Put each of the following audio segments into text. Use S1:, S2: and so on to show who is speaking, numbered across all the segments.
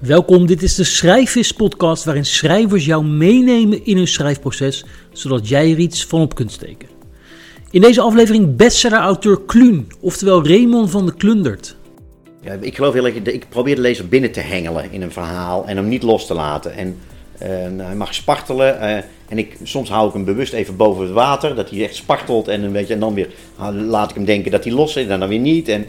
S1: Welkom, dit is de Schrijfvis podcast waarin schrijvers jou meenemen in hun schrijfproces, zodat jij er iets van op kunt steken. In deze aflevering bestseller-auteur Kluun, oftewel Raymond van de Klundert.
S2: Ja, ik geloof heel erg, ik probeer de lezer binnen te hengelen in een verhaal en hem niet los te laten. En uh, hij mag spartelen uh, en ik, soms hou ik hem bewust even boven het water, dat hij echt spartelt en, een beetje, en dan weer laat ik hem denken dat hij los is en dan weer niet. En...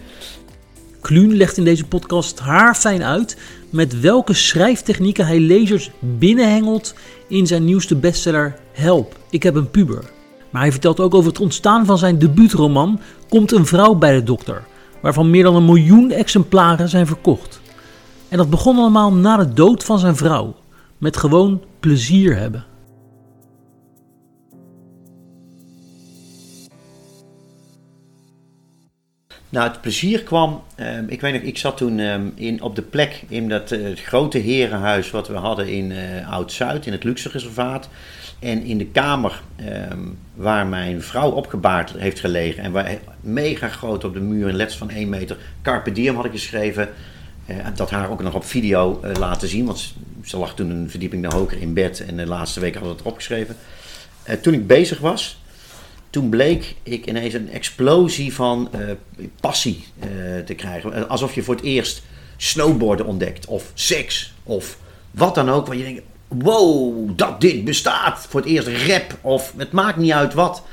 S1: Kluun legt in deze podcast haar fijn uit met welke schrijftechnieken hij lezers binnenhengelt in zijn nieuwste bestseller Help, ik heb een puber. Maar hij vertelt ook over het ontstaan van zijn debuutroman Komt een vrouw bij de dokter, waarvan meer dan een miljoen exemplaren zijn verkocht. En dat begon allemaal na de dood van zijn vrouw, met gewoon plezier hebben.
S2: Nou, het plezier kwam. Ehm, ik weet nog, ik zat toen ehm, in, op de plek in dat uh, grote herenhuis wat we hadden in uh, Oud-Zuid, in het luxe reservaat. En in de kamer ehm, waar mijn vrouw opgebaard heeft gelegen. En waar mega groot op de muur, een letters van 1 meter. Carpe diem had ik geschreven. Uh, dat haar ook nog op video laten zien. Want ze lag toen een verdieping naar hoger in bed. En de laatste week hadden we het opgeschreven. toen ik bezig was, toen bleek ik ineens een explosie van uh, passie uh, te krijgen. Alsof je voor het eerst snowboarden ontdekt, of seks, of wat dan ook. Waar je denkt: wow, dat dit bestaat. Voor het eerst rap, of het maakt niet uit wat.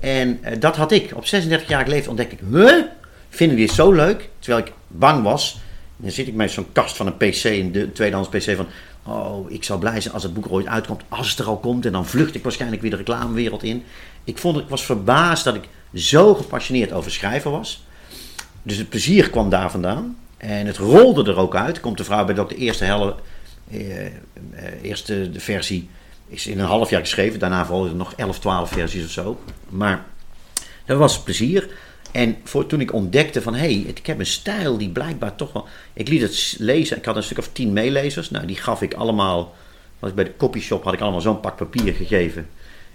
S2: En dat had ik. Op 36 jaar leeftijd ontdekte ik: huh? Vinden die zo leuk? Terwijl ik bang was. Dan zit ik met zo'n kast van een PC, een tweedehands PC van. Oh, ik zou blij zijn als het boek er ooit uitkomt. Als het er al komt. En dan vlucht ik waarschijnlijk weer de reclamewereld in. Ik, vond, ik was verbaasd dat ik zo gepassioneerd over schrijven was. Dus het plezier kwam daar vandaan. En het rolde er ook uit. Komt de vrouw bij dat de eerste, helle, eh, eh, eerste de versie is in een half jaar geschreven. Daarna volgden nog 11, 12 versies of zo. Maar dat was plezier. En voor, toen ik ontdekte van, hé, hey, ik heb een stijl die blijkbaar toch wel... Ik liet het lezen, ik had een stuk of tien meelezers. Nou, die gaf ik allemaal... Was bij de copyshop had ik allemaal zo'n pak papier gegeven.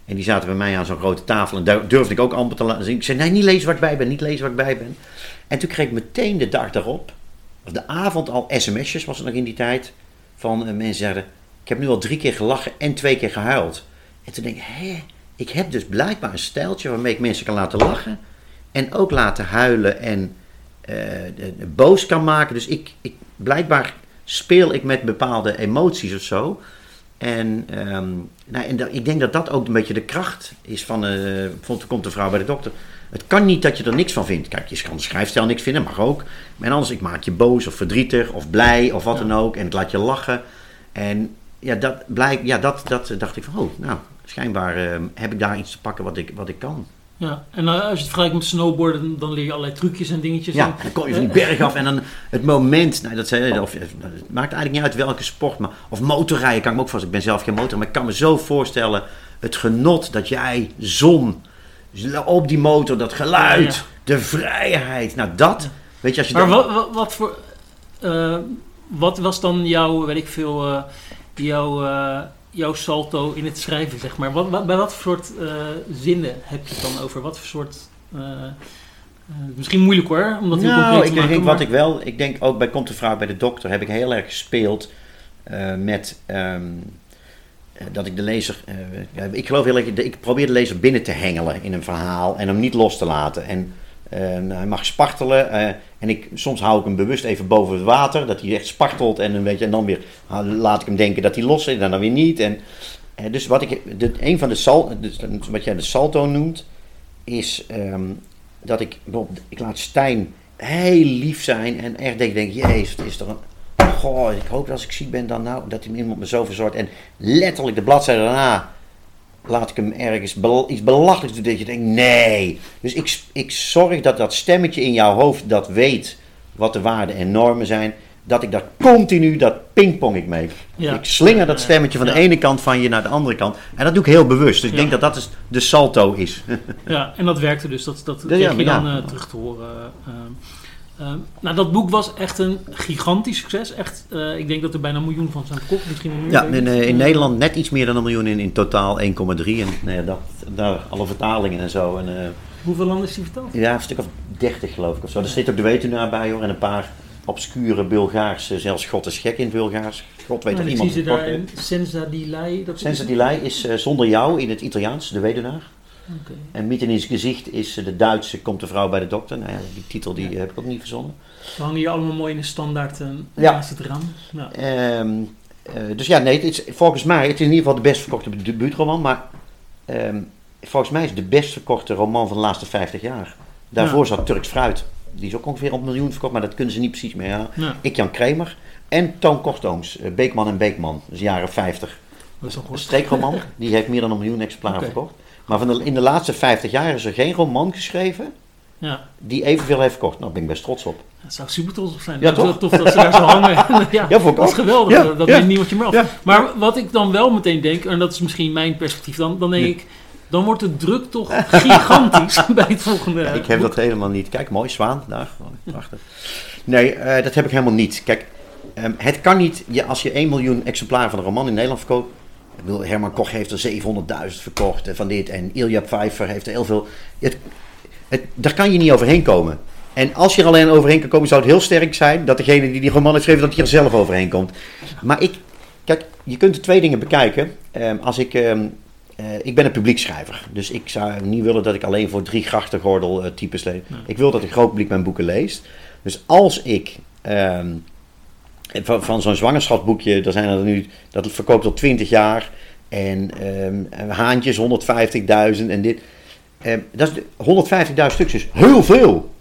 S2: En die zaten bij mij aan zo'n grote tafel. En daar durfde ik ook amper te laten zien. Ik zei, nee, niet lezen waar ik bij ben, niet lezen waar ik bij ben. En toen kreeg ik meteen de dag daarop, of de avond al, sms'jes was het nog in die tijd. Van uh, mensen zeiden, ik heb nu al drie keer gelachen en twee keer gehuild. En toen denk ik, hé, ik heb dus blijkbaar een stijltje waarmee ik mensen kan laten lachen. En ook laten huilen en de boos kan maken. Dus ik, ik, blijkbaar speel ik met bepaalde emoties of zo. En, um, nou, en ik denk dat dat ook een beetje de kracht is van, uh, komt de vrouw bij de dokter. Het kan niet dat je er niks van vindt. Kijk, je kan de schrijfstijl niks vinden, mag ook. Maar anders, ik maak je boos of verdrietig of blij of wat dan ook. En het laat je lachen. En ja, dat, blijk, ja, dat, dat dacht ik van, oh, nou, schijnbaar uh, heb ik daar iets te pakken wat ik, wat ik kan.
S1: Ja, en uh, als je het vergelijkt met snowboarden, dan leer je allerlei trucjes en dingetjes.
S2: Ja, dan kom je van die berg af en dan het moment, nou, dat zei, of, het maakt eigenlijk niet uit welke sport, maar, of motorrijden kan ik me ook vast. Ik ben zelf geen motor, maar ik kan me zo voorstellen het genot dat jij zon op die motor, dat geluid, ja, ja. de vrijheid, nou dat, weet je als je.
S1: Maar wat, wat, wat, voor, uh, wat was dan jouw, weet ik veel, uh, jouw jouw salto in het schrijven, zeg maar. Wat, wat bij wat voor soort uh, zinnen heb je het dan over? Wat voor soort... Uh, uh, misschien moeilijk hoor, omdat heel
S2: nou,
S1: concreet
S2: ik
S1: maken,
S2: denk
S1: maar...
S2: wat ik wel... Ik denk ook bij Komt de Vrouw bij de Dokter heb ik heel erg gespeeld met... Um, dat ik de lezer... ik geloof heel erg... Ik probeer de lezer binnen te hengelen in een verhaal en hem niet los te laten. En uh, hij mag spartelen. Uh, en ik, soms hou ik hem bewust even boven het water. Dat hij echt spartelt. En, een beetje, en dan weer laat ik hem denken dat hij los is. En dan weer niet. En, uh, dus wat ik, een van de sal, dus wat jij de salto noemt. Is um, dat ik Ik laat Stijn heel lief zijn. En echt denk, denk jezus, is toch een... Goh, ik hoop dat als ik ziek ben dan nou, dat iemand me zo verzorgt. En letterlijk de bladzijde daarna laat ik hem ergens bel iets belachelijks doen dat je denkt, nee. Dus ik, ik zorg dat dat stemmetje in jouw hoofd dat weet wat de waarden en normen zijn. Dat ik daar continu, dat pingpong ik mee. Ja. Ik slinger dat stemmetje van de ene kant van je naar de andere kant. En dat doe ik heel bewust. Dus ik denk dat dat is de salto is.
S1: ja, en dat werkte dus. Dat, dat kreeg je dan uh, terug te horen. Uh, uh, nou, dat boek was echt een gigantisch succes. Echt, uh, ik denk dat er bijna een miljoen van zijn verkocht. Misschien een miljoen.
S2: Ja, in, uh, in Nederland net iets meer dan een miljoen. In, in totaal 1,3. En nee, dat, daar alle vertalingen en zo. En,
S1: Hoeveel landen is die vertaald?
S2: Ja, een stuk of 30 geloof ik. Of zo. Er zit ook de wetenaar bij hoor. En een paar obscure Bulgaarse, zelfs God is gek in het Bulgaars. God weet
S1: Nou,
S2: dat iemand
S1: zie ze daar. Senza di Lei. Dat
S2: Senza di Lei is eh, zonder jou in het Italiaans, de weduwnaar. En Mieten in zijn gezicht is eh, de Duitse, komt de vrouw bij de dokter. Nou ja, die titel die heb ik ook niet verzonnen.
S1: Ze hangen hier allemaal mooi in de standaard eh,
S2: Ja.
S1: naast het raam. Ja.
S2: Ehm, eh, dus ja, nee, het is, volgens mij, het is in ieder geval de best verkochte debuutroman, maar ehm, volgens mij is het de best verkochte roman van de laatste 50 jaar. Daarvoor zat Turks Fruit. Die is ook ongeveer op miljoen verkocht, maar dat kunnen ze niet precies meer halen. Ik Jan Kramer en Toon Kortooms, Beekman en Beekman, dus jaren 50.
S1: dat is
S2: Een streekroman, die heeft meer dan een miljoen exemplaren verkocht. Maar van de, in de laatste 50 jaar is er geen roman geschreven
S1: Ja,
S2: die evenveel heeft verkocht. Nou, daar ben ik best trots op.
S1: daar zou super trots op zijn.
S2: Ja, toch?
S1: tof dat ze daar zo hangen. ja,
S2: Ja,
S1: dat is geweldig.
S2: Ja,
S1: dat neemt niemand je meer af. Maar wat ik dan wel meteen denk, en dat is misschien mijn perspectief, dan, dan denk ik, dan wordt de druk toch gigantisch bij het volgende.
S2: ik heb dat helemaal niet. Kijk, mooi, zwaan, daar. Prachtig. Nee, eh, dat heb ik helemaal niet. Kijk, ehm, het kan niet, je, als je 1 miljoen exemplaren van een roman in Nederland verkoopt. Ik bedoel, Herman Koch heeft er 700.000 verkocht eh, van dit. En Ilja Pfeiffer heeft er heel veel. Het, het, daar kan je niet overheen komen. En als je er alleen overheen kan komen, zou het heel sterk zijn dat degene die die roman heeft geschreven, dat hij er zelf overheen komt. Maar ik, kijk, je kunt er twee dingen bekijken. Ehm, als ik, ehm, eh, ik ben een publiekschrijver, dus ik zou niet willen dat ik alleen voor drie grachtengordel eh, types lees.
S1: Nee.
S2: Ik wil dat een groot publiek mijn boeken leest. Dus als ik ehm, van, van zo'n zwangerschapsboekje, daar zijn er nu, dat verkoopt al 20 jaar. En ehm, haantjes 150.000 en dit. Ehm, dat is de- 150.000 stukjes is heel veel.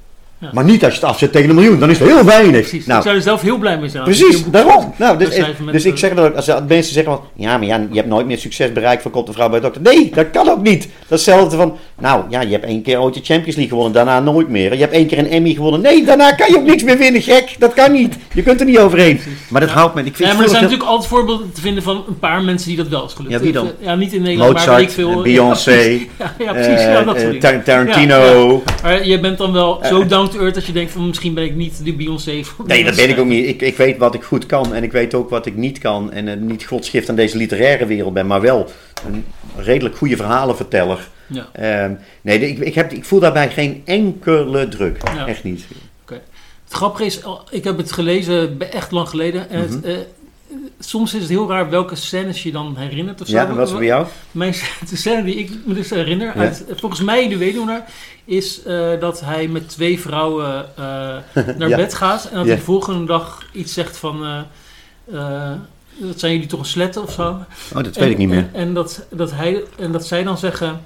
S1: Ja.
S2: Maar niet als je het afzet tegen een miljoen, dan is het heel weinig.
S1: Precies.
S2: Nou,
S1: ik zou er zelf heel blij mee zijn.
S2: Precies,
S1: een
S2: daarom. Nou, dus, dus ik
S1: eh,
S2: zeg dat ook, als mensen zeggen van, ja, maar Jan, je hebt nooit meer succes bereikt van Komt de Vrouw bij de Dokter. Nee, dat kan ook niet. Dat is hetzelfde van, nou ja, je hebt één keer ooit de Champions League gewonnen, daarna nooit meer. Je hebt één keer een Emmy gewonnen. Nee, daarna kan je ook niks meer winnen, gek. Dat kan niet. Je kunt er niet overheen. Maar dat
S1: Ja.
S2: houdt me, ik vind
S1: Ja, maar er zijn natuurlijk altijd voorbeelden te vinden van een paar mensen die dat wel is gelukt.
S2: Ja, wie dan?
S1: Ja, niet in Nederland, maar weet ik
S2: Mozart,
S1: veel.
S2: eh, Beyoncé,
S1: Ja, ja, precies. ja,
S2: eh,
S1: dat soort
S2: eh, Tarantino.
S1: Ja, ja. Maar je bent dan wel zo down earth dat je denkt van misschien ben ik niet de Beyoncé. voor
S2: Nee, dat ben ik ook
S1: niet.
S2: Ik, ik weet wat ik goed kan en ik weet ook wat ik niet kan. En eh, niet godsgift aan deze literaire wereld ben, maar wel een redelijk goede verhalenverteller.
S1: Ja.
S2: Ehm, nee, ik, ik, heb, ik voel daarbij geen enkele druk.
S1: Ja.
S2: Echt niet.
S1: Het grappige is, oh, ik heb het gelezen echt lang geleden. En
S2: Mhm.
S1: eh, soms is het heel raar welke scènes je dan herinnert of zo.
S2: Ja, is er bij jou?
S1: Mijn de scène die ik me dus herinner,
S2: Ja.
S1: uit, volgens mij de weduwnaar, is eh, dat hij met twee vrouwen eh, naar
S2: Ja.
S1: bed gaat. En dat hij de volgende dag iets zegt van, eh, eh, dat zijn jullie toch een sletten of zo?
S2: Oh, dat
S1: en,
S2: weet ik niet meer.
S1: En, en dat, dat hij, en dat zij dan zeggen,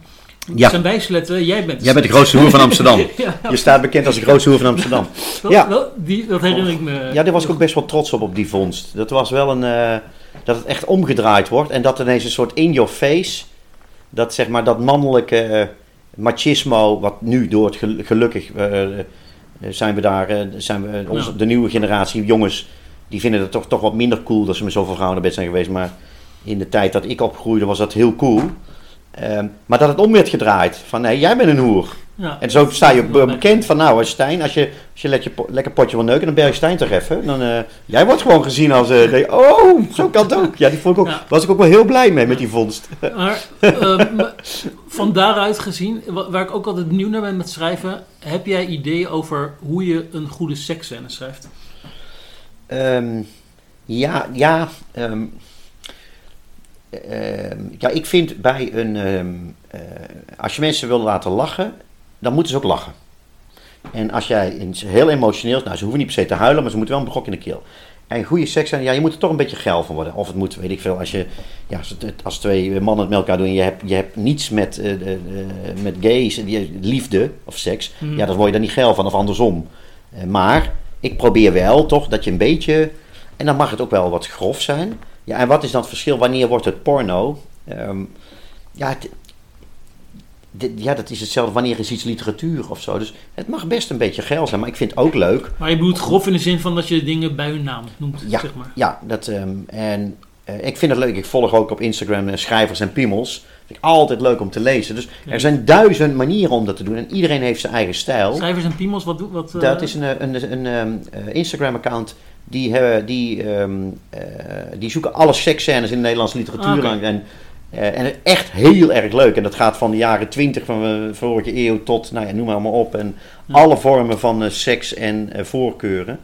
S2: Ja.
S1: zijn wij sletten, jij bent
S2: Jij bent de grootste hoer van Amsterdam.
S1: ja,
S2: Je staat bekend als de grootste hoer van Amsterdam.
S1: dat,
S2: ja.
S1: dat, die, dat herinner ik me.
S2: Ja, daar was ik ook best wel trots op, op die vondst. Dat was wel een... eh, dat het echt omgedraaid wordt en dat ineens een soort in your face... Dat zeg maar, dat mannelijke eh, machismo, wat nu door het gel- gelukkig... eh, zijn we daar, zijn we, onze, de nieuwe generatie jongens... Die vinden het toch, toch wat minder cool dat ze met zoveel vrouwen naar bed zijn geweest. Maar in de tijd dat ik opgroeide was dat heel cool. Ehm, maar dat het om werd gedraaid. Van nee, jij bent een hoer.
S1: Ja.
S2: En zo sta je bekend van, nou Stijn, als je, als je lekker, lekker potje wil neuken, dan bel je Stijn toch even. Dan, eh, jij wordt gewoon gezien als, eh, oh, zo kan het ook. Ja, die vond ik ook,
S1: Ja.
S2: was ik ook wel heel blij mee met die vondst.
S1: Maar ehm, van daaruit gezien, wa- waar ik ook altijd nieuw naar ben met schrijven, heb jij ideeën over hoe je een goede seksscène schrijft?
S2: Ehm, ja, ja, ja, ik vind bij een, ehm, eh, als je mensen wil laten lachen, dan moeten ze ook lachen. En als jij iets heel emotioneel, nou ze hoeven niet per se te huilen, maar ze moeten wel een brok in de keel. En goede seks zijn, ja, je moet er toch een beetje geil van worden. Of het moet, weet ik veel, als je, ja, als, twee mannen het met elkaar doen en je hebt, je hebt niets met, eh, eh, met gays, en die- liefde of seks,
S1: Hmm.
S2: ja, dan word je daar niet geil van, of andersom. Maar ik probeer wel toch dat je een beetje, en dan mag het ook wel wat grof zijn. Ja, en wat is dan het verschil? Wanneer wordt het porno? Ehm, ja, het- ja, dat is hetzelfde. Wanneer is iets literatuur of zo? Dus het mag best een beetje geil zijn, maar ik vind het ook leuk.
S1: Maar je bedoelt grof in de zin van dat je dingen bij hun naam noemt,
S2: Ja.
S1: zeg maar.
S2: Ja, dat, ehm, en eh, ik vind het leuk. Ik volg ook op Instagram eh, schrijvers en piemels. Vind ik altijd leuk om te lezen. Dus
S1: Ja.
S2: er zijn duizend manieren om dat te doen. En iedereen heeft zijn eigen stijl.
S1: Schrijvers en piemels, wat doet wat? eh,
S2: Dat is een, eh, een, een, ehm, eh, Instagram-account. Die, hebben, die, ehm, eh, die zoeken alle seksscènes in de Nederlandse literatuur.
S1: Ah,
S2: lang. En, eh, en echt heel erg leuk. En dat gaat van de jaren 20 van de vorige eeuw tot, nou ja, noem maar allemaal op. En
S1: Ja.
S2: alle vormen van eh, seks en eh, voorkeuren.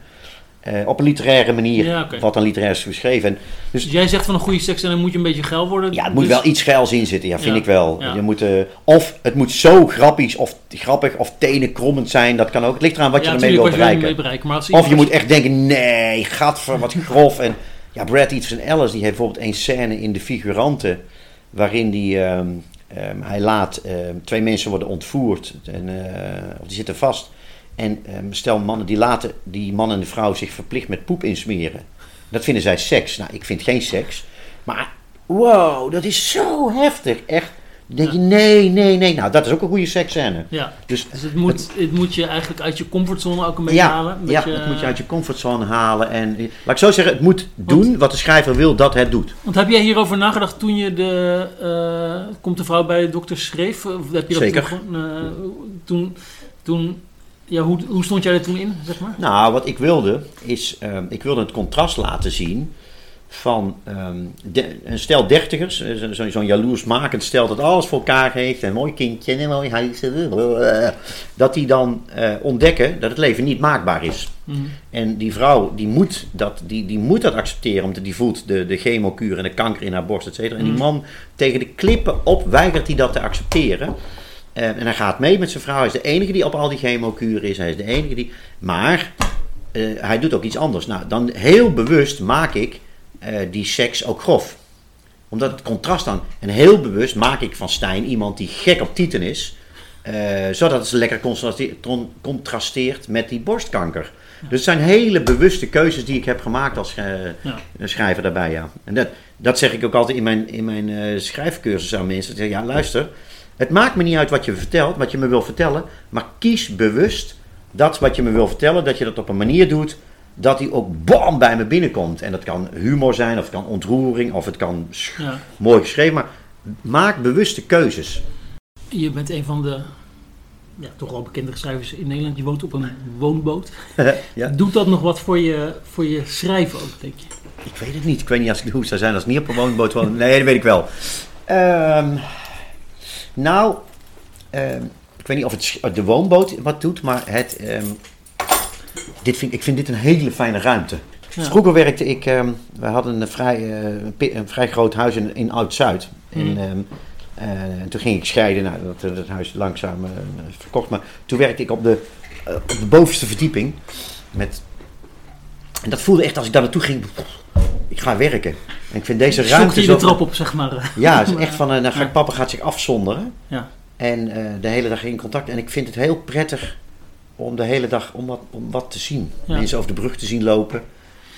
S2: Eh, op een literaire manier,
S1: Ja,
S2: wat dan literair is geschreven. En
S1: Dus jij zegt van een goede seks en dan moet je een beetje geil worden.
S2: ja, het moet
S1: Dus-
S2: wel iets geils in zitten, ja, vind
S1: Ja,
S2: ik wel.
S1: ja.
S2: Je moet, eh, of het moet zo grappig of, grappig of tenenkrommend zijn, dat kan ook. Het ligt eraan wat je ermee
S1: natuurlijk
S2: wil
S1: wat je ermee
S2: bereiken.
S1: bereiken. Maar als
S2: Of je
S1: als-
S2: moet echt denken, nee, gadver, wat grof. En ja, Brad Easton Ellis, die heeft bijvoorbeeld een scène in De Figuranten, waarin die, ehm, ehm, hij laat ehm, twee mensen worden ontvoerd, en, eh, of die zitten vast. En ehm, stel mannen, die laten die man en de vrouw zich verplicht met poep insmeren. Dat vinden zij seks. Nou, ik vind geen seks. Maar wow, dat is zo heftig. Echt. Dan denk je, nee, nee, nee. Nou, dat is ook een goede seksscène.
S1: Ja,
S2: Dus
S1: dus het moet, het moet je eigenlijk uit je comfortzone ook een beetje
S2: ja,
S1: halen. Een
S2: ja,
S1: beetje,
S2: dat moet je uit je comfortzone halen. En laat ik zo zeggen, het moet doen wat de schrijver wil dat het doet.
S1: Want heb jij hierover nagedacht toen je de eh, Komt de vrouw bij de dokter schreef? Of heb je dat
S2: Zeker.
S1: toen eh, toen, toen, ja, hoe, hoe stond jij er toen in, zeg maar?
S2: Nou, wat ik wilde, is, ehm, ik wilde het contrast laten zien van de- een stel dertigers, eh, zo- zo- zo'n jaloersmakend stel dat alles voor elkaar heeft, een mooi kindje en een mooi huis, eh, dat die dan eh, ontdekken dat het leven niet maakbaar is.
S1: Mhm.
S2: En die vrouw, die moet dat, die, die moet dat accepteren, omdat die voelt de, de chemokuur en de kanker in haar borst, et cetera. En die
S1: Mhm.
S2: man tegen de klippen op weigert hij dat te accepteren. Eh, en hij gaat mee met zijn vrouw. Hij is de enige die op al die chemokuren is. Hij is de enige die... Maar eh, hij doet ook iets anders. Nou, dan heel bewust maak ik eh, die seks ook grof. Omdat het contrast dan... En heel bewust maak ik van Stijn iemand die gek op tieten is. zodat het lekker contrasteert, met die borstkanker. Dus het zijn hele bewuste keuzes die ik heb gemaakt als
S1: Ja.
S2: schrijver daarbij, ja. En dat, dat zeg ik ook altijd in mijn, in mijn schrijfcursus aan mensen. Ik zeg, ja, luister, het maakt me niet uit wat je vertelt, wat je me wil vertellen, maar kies bewust dat wat je me wil vertellen, dat je dat op een manier doet dat die ook bam bij me binnenkomt. En dat kan humor zijn, of het kan ontroering, of het kan
S1: Ja.
S2: mooi geschreven, maar maak bewuste keuzes.
S1: Je bent een van de ja, toch wel bekende schrijvers in Nederland. Je woont op een woonboot.
S2: ja.
S1: Doet dat nog wat voor je, voor je schrijven ook, denk je?
S2: Ik weet het niet. Ik weet niet als ik, hoe het zou zijn als ik niet op een woonboot woon. Nee, dat weet ik wel. Ehm, nou, ehm, ik weet niet of het de woonboot wat doet, maar het, ehm, dit vind, ik vind dit een hele fijne ruimte.
S1: Ja.
S2: Vroeger werkte ik, ehm, we hadden een vrij, eh, een vrij groot huis in, in Oud-Zuid. En,
S1: Mhm.
S2: eh, en toen ging ik scheiden, nou, dat, dat huis langzaam eh, verkocht. Maar toen werkte ik op de, op de bovenste verdieping. Met, en dat voelde echt als ik daar naartoe ging, ik ga werken. En ik vind deze ruimte
S1: je
S2: zo...
S1: de trap op, zeg maar.
S2: Ja, het is echt van, dan gaat
S1: Ja.
S2: papa gaat zich afzonderen.
S1: Ja.
S2: En eh, de hele dag in contact. En ik vind het heel prettig om de hele dag om wat, om wat te zien.
S1: Ja.
S2: Mensen over de brug te zien lopen.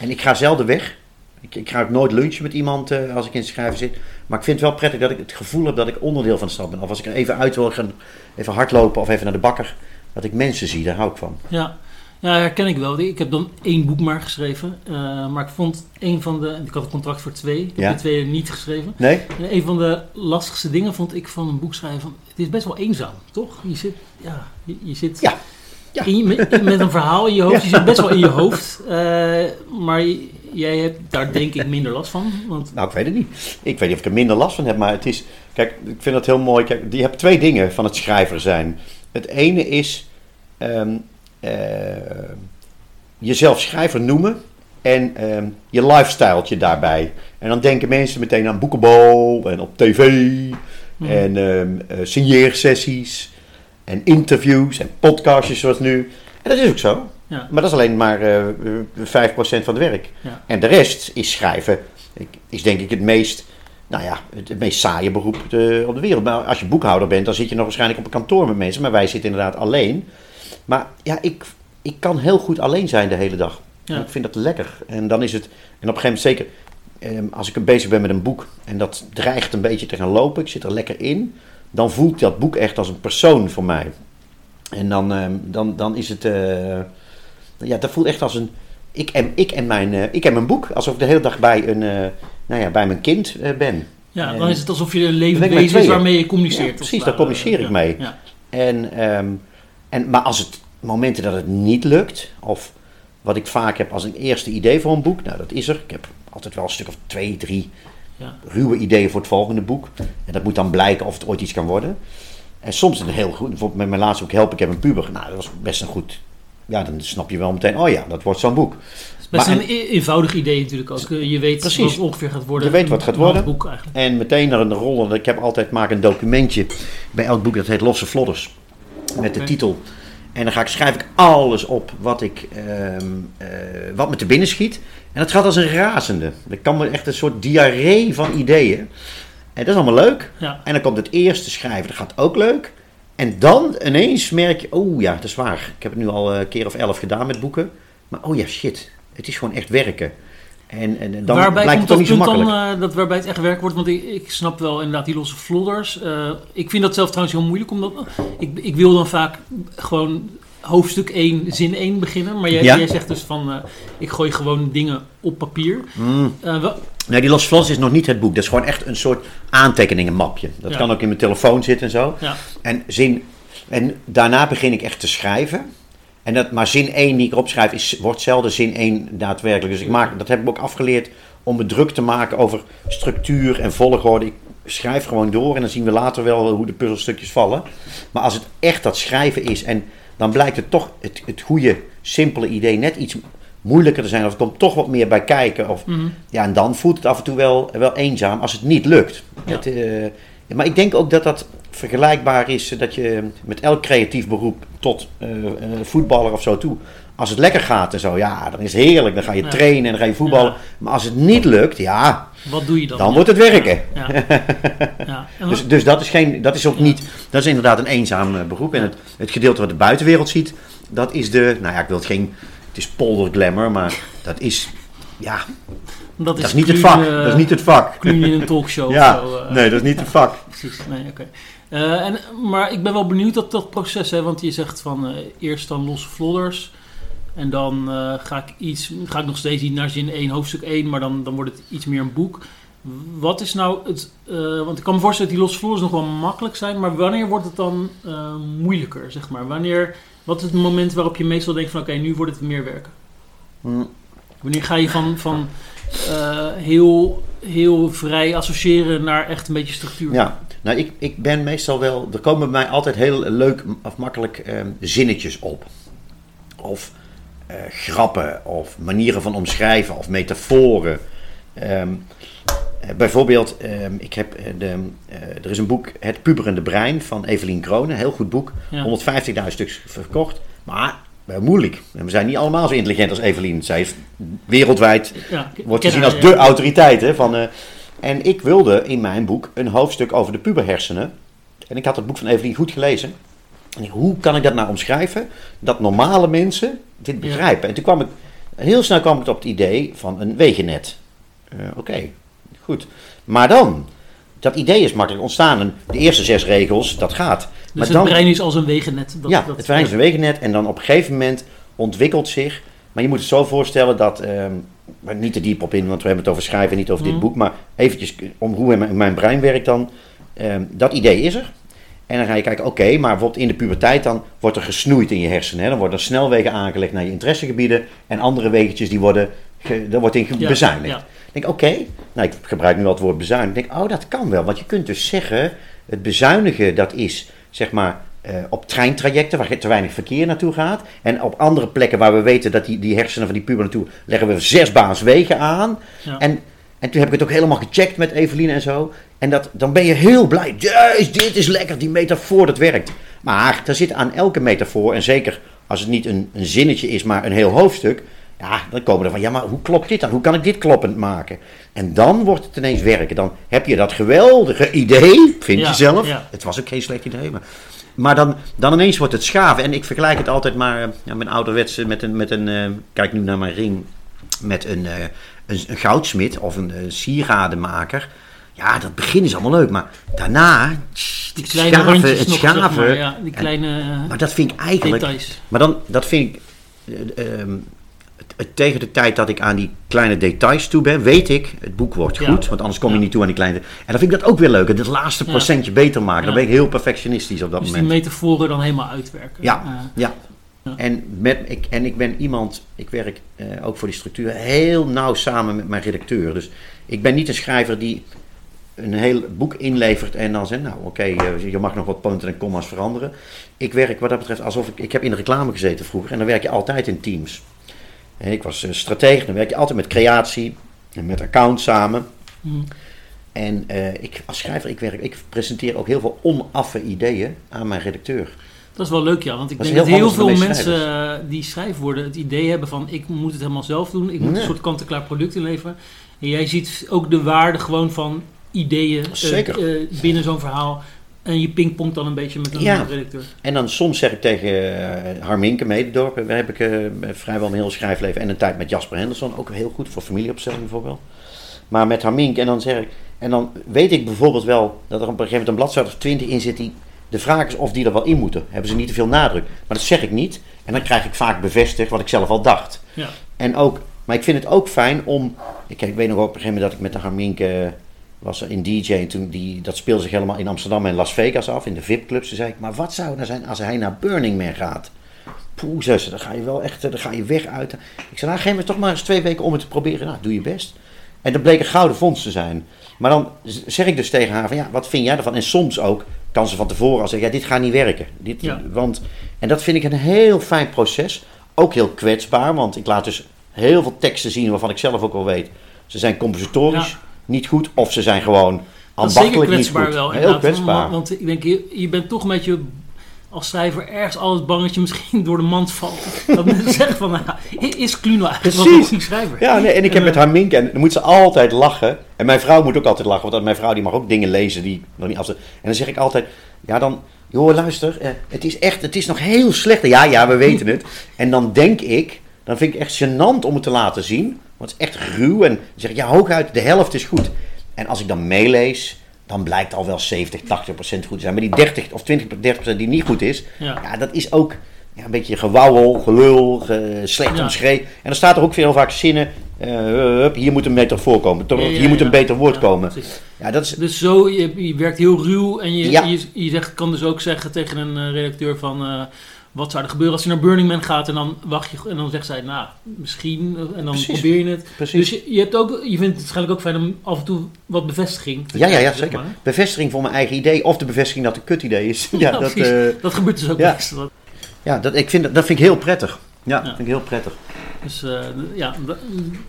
S2: En ik ga zelden weg. Ik, ik ga ook nooit lunchen met iemand eh, als ik in het schrijven zit. Maar ik vind het wel prettig dat ik het gevoel heb dat ik onderdeel van de stad ben. Of als ik er even uit wil gaan, even hardlopen of even naar de bakker. Dat ik mensen zie, daar hou ik van.
S1: Ja. Ja, herken ik wel. Ik heb dan één boek maar geschreven. eh, maar ik vond een van de... Ik had een contract voor twee. Ik
S2: Ja.
S1: heb de tweede niet geschreven.
S2: Nee?
S1: En een van de lastigste dingen vond ik van een boek schrijven... Het is best wel eenzaam, toch? Je zit... Ja, je, je zit...
S2: Ja. Ja.
S1: in je- met, met een verhaal in je hoofd.
S2: Ja.
S1: Je zit best wel in je hoofd. eh, maar jij hebt daar denk ik minder last van. Want
S2: Nou, ik weet het niet. Ik weet niet of ik er minder last van heb, maar het is... Kijk, ik vind dat heel mooi. Kijk, je hebt twee dingen van het schrijver zijn. Het ene is ehm, eh, jezelf schrijver noemen en ehm, je lifestyletje daarbij. En dan denken mensen meteen aan boekenbal en op tv
S1: Mhm.
S2: en eh, signeersessies en interviews en podcastjes zoals nu. En dat is ook zo.
S1: ja,
S2: Maar dat is alleen maar eh, eh, 5% van het werk.
S1: Ja.
S2: En de rest is schrijven. Ik- Is denk ik het meest, nou ja, het, het meest saaie beroep eh, op de wereld. Maar als je boekhouder bent, dan zit je nog waarschijnlijk op een kantoor met mensen. Maar wij zitten inderdaad alleen. Maar ja, ik, ik kan heel goed alleen zijn de hele dag.
S1: Ja.
S2: Ik vind dat lekker. En dan is het, en op een gegeven moment zeker, ehm, als ik bezig ben met een boek en dat dreigt een beetje te gaan lopen, ik zit er lekker in, dan voelt dat boek echt als een persoon voor mij. En dan, ehm, dan, dan is het, eh, ja, dat voelt echt als een, ik en, ik en, mijn, eh, ik en mijn boek, alsof ik de hele dag bij, een, eh, nou ja, bij mijn kind eh, ben.
S1: ja,
S2: En-
S1: dan is het alsof je een
S2: met
S1: wezen is waarmee je communiceert.
S2: Ja, precies, daar communiceer ik mee.
S1: Ja.
S2: En, ehm, en, maar als het momenten dat het niet lukt, of wat ik vaak heb als een eerste idee voor een boek, nou dat is er. Ik heb altijd wel een stuk of twee, drie
S1: Ja.
S2: ruwe ideeën voor het volgende boek. En dat moet dan blijken of het ooit iets kan worden. En soms het heel goed. Bijvoorbeeld met mijn laatste boek Help, ik heb een puber. Nou, dat was best een goed ja, dan snap je wel meteen, oh ja, dat wordt zo'n boek.
S1: Best
S2: Maar-
S1: een e- eenvoudig idee natuurlijk ook. Eh, Je weet
S2: Precies.
S1: wat het ongeveer gaat worden.
S2: Je weet wat het gaat
S1: Een
S2: worden.
S1: eigenlijk.
S2: En meteen naar een rol. Ik heb altijd maak een documentje bij elk boek, dat heet Losse Flodders. Met de titel. En dan ga ik, schrijf ik alles op wat, ik, ehm, eh, wat me te binnen schiet. En dat gaat als een razende. Ik kan me echt een soort diarree van ideeën. En dat is allemaal leuk.
S1: Ja.
S2: En dan komt het eerste schrijven, dat gaat ook leuk. En dan ineens merk je, oh ja, dat is waar. Ik heb het nu al een keer of elf gedaan met boeken. Maar oh ja, shit. Het is gewoon echt werken. En, en dan
S1: waarbij
S2: blijkt het toch niet zo
S1: punt dan,
S2: makkelijk.
S1: eh, dat waarbij het echt werk wordt? Want ik, ik snap wel inderdaad die losse vlodders. Eh, ik vind dat zelf trouwens heel moeilijk, omdat ik, ik wil dan vaak gewoon hoofdstuk 1, zin 1 beginnen. Maar jij,
S2: Ja.
S1: jij zegt dus van, eh, ik gooi gewoon dingen op papier.
S2: Mm.
S1: Eh, wel-
S2: Nee, die Los Vlos is nog niet het boek. Dat is gewoon echt een soort aantekeningenmapje. Dat
S1: Ja.
S2: kan ook in mijn telefoon zitten en zo.
S1: ja,
S2: En, zin, en daarna begin ik echt te schrijven. En dat, maar zin 1 die ik erop schrijf, is, wordt zelden zin 1 daadwerkelijk. Dus ik maak, dat heb ik ook afgeleerd om me druk te maken over structuur en volgorde. Ik schrijf gewoon door en dan zien we later wel hoe de puzzelstukjes vallen. Maar als het echt dat schrijven is en dan blijkt het toch het, het goede, simpele idee net iets moeilijker te zijn. Of er komt toch wat meer bij kijken. Of,
S1: mhm.
S2: ja, en dan voelt het af en toe wel, wel eenzaam als het niet lukt.
S1: Ja.
S2: Het, eh, maar ik denk ook dat dat vergelijkbaar is eh, dat je met elk creatief beroep tot eh, voetballer of zo toe. Als het lekker gaat en zo, ja, dan is het heerlijk. Dan ga je
S1: Ja.
S2: trainen en dan ga je voetballen.
S1: Ja.
S2: Maar als het niet lukt, ja,
S1: wat doe je dan?
S2: dan wordt het werken.
S1: Ja. ja. En
S2: Dus, dus dat is, geen, dat is ook niet, dat is inderdaad een eenzaam beroep. En het, het gedeelte wat de buitenwereld ziet, dat is de, nou ja, ik wil het geen, het is polderglamour, maar dat is, ja,
S1: dat,
S2: dat is niet het vak. Dat is niet het vak.
S1: kluun in een talkshow
S2: Ja,
S1: of zo.
S2: nee, dat is niet het vak.
S1: Precies, nee, oké. Eh, en, maar ik ben wel benieuwd dat dat proces, hè, want je zegt van eh, eerst dan losse vlodders. En dan eh, ga, ik iets, ga ik nog steeds niet naar zin 1, hoofdstuk 1, maar dan, dan wordt het iets meer een boek. Wat is nou het. want ik kan me voorstellen dat die losse vlodders nog wel makkelijk zijn, maar wanneer wordt het dan moeilijker, zeg maar? Wanneer, wat is het moment waarop je meestal denkt van oké, nu wordt het meer werken?
S2: Hm.
S1: Wanneer ga je van, van heel, heel vrij associëren naar echt een beetje structuur?
S2: Ja, nou ik, ik ben meestal wel, er komen bij mij altijd heel leuk of makkelijk ehm, zinnetjes op. Of eh, grappen, of manieren van omschrijven, of metaforen. Ehm, eh, bijvoorbeeld, ehm, ik heb eh, de, er is een boek, Het puberende brein van Evelien Kronen, heel goed boek.
S1: Ja.
S2: 150.000 stuks verkocht, maar eh, moeilijk. En we zijn niet allemaal zo intelligent als Evelien. Zij is wereldwijd
S1: Ja,
S2: wordt gezien als de autoriteit. Hè, van, en ik wilde in mijn boek een hoofdstuk over de puberhersenen. En ik had het boek van Evelien goed gelezen. En hoe kan ik dat nou omschrijven? Dat normale mensen dit
S1: Ja.
S2: begrijpen. En toen kwam ik, heel snel kwam ik op het idee van een wegennet. Eh, Oké, goed. Maar dan, dat idee is makkelijk ontstaan. En de eerste zes regels, dat gaat.
S1: Dus
S2: maar
S1: het
S2: dan,
S1: brein is als een wegennet. Dat,
S2: ja,
S1: dat,
S2: het brein is een wegennet en dan op een gegeven moment ontwikkelt zich. Maar je moet het zo voorstellen dat, ehm, maar niet te diep op in, want we hebben het over schrijven en niet over
S1: Mhm.
S2: dit boek. Maar eventjes om hoe mijn, mijn brein werkt dan. Ehm, dat idee is er. En dan ga je kijken, oké, maar bijvoorbeeld in de puberteit dan wordt er gesnoeid in je hersenen. Hè? Dan worden er snelwegen aangelegd naar je interessegebieden. En andere wegentjes die worden, ge, daar wordt in
S1: Ja,
S2: bezuinigd.
S1: ja.
S2: Ik denk, oké, nou ik gebruik nu al het woord bezuinigen. Ik denk, oh dat kan wel. Want je kunt dus zeggen, het bezuinigen dat is, zeg maar, eh, op treintrajecten waar te weinig verkeer naartoe gaat. En op andere plekken waar we weten dat die, die hersenen van die puber naartoe, leggen we zes baans wegen aan.
S1: Ja.
S2: En, en toen heb ik het ook helemaal gecheckt met Eveline en zo. En dat, dan ben je heel blij. Juist, dit is lekker, die metafoor, dat werkt. Maar er zit aan elke metafoor, en zeker als het niet een, een zinnetje is, maar een heel hoofdstuk. Ja, dan komen er van, ja, maar hoe klopt dit dan? Hoe kan ik dit kloppend maken? En dan wordt het ineens werken. Dan heb je dat geweldige idee, vind
S1: Ja,
S2: je zelf.
S1: ja.
S2: Het was ook geen slecht idee, maar... Maar dan, dan ineens wordt het schaven. En ik vergelijk het altijd maar eh, ja, met ouderwetse, met een, met een eh, kijk nu naar mijn ring, met een, eh, een, een goudsmid of een eh, sieradenmaker. Ja, dat begin is allemaal leuk, maar daarna, tss,
S1: Die kleine
S2: schaven,
S1: rondjes
S2: het
S1: nog, zeg
S2: schaven.
S1: maar, ja, die kleine
S2: maar dat vind ik eigenlijk,
S1: details.
S2: maar dan, dat vind ik, het- tegen de tijd dat ik aan die kleine details toe ben, weet ik, het boek wordt
S1: Ja.
S2: goed, want anders kom je
S1: Ja.
S2: niet toe aan die kleine. En dan vind ik dat ook weer leuk, het laatste procentje beter maken. Dan ben ik heel perfectionistisch op dat
S1: Dus die
S2: moment.
S1: metaforen dan helemaal uitwerken.
S2: Ja.
S1: Eh,
S2: Ja.
S1: Ja.
S2: En, met, ik, en ik ben iemand, ik werk eh, ook voor die structuur heel nauw samen met mijn redacteur. Dus ik ben niet een schrijver die een heel boek inlevert en dan zegt, nou oké, eh, je mag nog wat punten en commas veranderen. Ik werk wat dat betreft alsof ik, ik heb in de reclame gezeten vroeger en dan werk je altijd in teams. Ik was uh, stratege, dan werk je altijd met creatie en met account samen.
S1: Mm.
S2: En uh, ik, als schrijver, ik, werk, ik presenteer ook heel veel onaffe ideeën aan mijn redacteur.
S1: Dat is wel leuk, ja. Want ik
S2: Dat
S1: denk dat
S2: heel
S1: veel mensen eh, die schrijfwoorden het idee hebben van... ik moet het helemaal zelf doen. Ik moet
S2: Nee.
S1: een soort kant-en-klaar product inleveren. En jij ziet ook de waarde gewoon van ideeën eh, eh, binnen zo'n verhaal. En je pingpongt dan een beetje met een
S2: Ja.
S1: redacteur.
S2: En dan soms zeg ik tegen uh, Harminke Mededorp, daar heb ik uh, vrijwel mijn hele schrijfleven en een tijd met Jasper Henderson, ook heel goed voor familieopstelling bijvoorbeeld. Maar met Harminke en dan zeg ik, en dan weet ik bijvoorbeeld wel dat er op een gegeven moment een bladzijde of twintig in zit die, de vraag is of die er wel in moeten. Hebben ze niet te veel nadruk. Maar dat zeg ik niet. En dan krijg ik vaak bevestigd wat ik zelf al dacht.
S1: Ja.
S2: En ook, maar ik vind het ook fijn om, ik, ik weet nog op een gegeven moment dat ik met de Harminke was er in DJ en toen die, dat speelde zich helemaal in Amsterdam en Las Vegas af, in de VIP-clubs. Toen zei ik, maar wat zou nou zijn als hij naar Burning Man gaat? Poeh, zussen, dan ga je wel echt, dan ga je weg uit. Ik zei, nou, geef me toch maar eens twee weken om het te proberen. Nou, doe je best. En dat bleek een gouden fonds te zijn. Maar dan zeg ik dus tegen haar van, ja, wat vind jij ervan? En soms ook kan ze van tevoren al zeggen, ja, dit gaat niet werken. Dit,
S1: Ja.
S2: want, en dat vind ik een heel fijn proces. Ook heel kwetsbaar, want ik laat dus heel veel teksten zien waarvan ik zelf ook wel weet. Ze zijn compositorisch
S1: Ja.
S2: Niet goed of ze zijn gewoon ambachtelijk niet goed.
S1: wel.
S2: heel kwetsbaar.
S1: Want, want ik denk, je, je bent toch een beetje als schrijver ergens altijd bang dat je misschien door de mand valt. Dat mensen zeggen van, nou, is Kluno eigenlijk een
S2: Precies.
S1: goede schrijver?
S2: Ja, nee, en ik heb
S1: En,
S2: met
S1: eh,
S2: haar Mink en dan moet ze altijd lachen. En mijn vrouw moet ook altijd lachen, want mijn vrouw die mag ook dingen lezen die nog niet af En dan zeg ik altijd, ja dan, joh luister, eh, het is echt, het is nog heel slecht. Ja, ja, we weten het. En dan denk ik, dan vind ik het echt gênant om het te laten zien. Want het is echt ruw en zeg ik, ja hooguit de helft is goed. En als ik dan meelees, dan blijkt al wel 70, 80 procent goed te zijn. Maar die 30 of 20, 30 procent die niet goed is,
S1: Ja.
S2: ja, dat is ook ja, een beetje gewauwel, gelul, ge- slecht
S1: Ja.
S2: omschreven. En dan staat er ook veel vaak zinnen, eh, hup, hier moet een metafoor komen,
S1: Ja, ja,
S2: hier moet een beter woord komen. Ja, dat is,
S1: Dus zo, je, je werkt heel ruw en je, je, je zegt, kan dus ook zeggen tegen een eh, redacteur van... eh, wat zou er gebeuren als hij naar Burning Man gaat? En dan wacht je en dan zegt zij, nou, misschien. En dan
S2: Precies.
S1: probeer je het.
S2: precies.
S1: Dus je, je, hebt ook, je vindt het waarschijnlijk ook fijn om af en toe wat bevestiging te
S2: ja, ja, ja,
S1: zeg
S2: zeker.
S1: maar.
S2: Bevestiging voor mijn eigen idee of de bevestiging dat het een kut idee is. Ja,
S1: Ja,
S2: dat, eh,
S1: Dat gebeurt dus ook
S2: Ja.
S1: best.
S2: Ja dat, ik vind, dat- dat vind ik heel prettig. Ja. vind ik heel prettig.
S1: Dus eh, ja,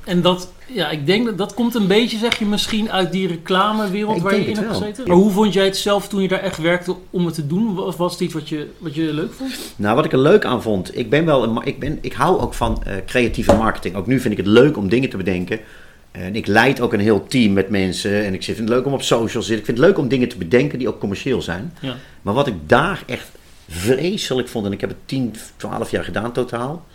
S1: en dat, ja, ik denk dat dat komt een beetje, zeg je, misschien uit die reclamewereld waar je in hebt gezeten. Maar hoe vond jij het zelf toen je daar echt werkte om het te doen? Was, was het iets wat je, wat je leuk vond?
S2: Nou, wat ik er leuk aan vond, ik ben wel, een, ik, ben, ik hou ook van eh, creatieve marketing. Ook nu vind ik het leuk om dingen te bedenken. En ik leid ook een heel team met mensen. En ik vind het leuk om op social te zitten. Ik vind het leuk om dingen te bedenken die ook commercieel zijn.
S1: Ja.
S2: Maar wat ik daar echt vreselijk vond, en ik heb het 10, 12 jaar gedaan totaal,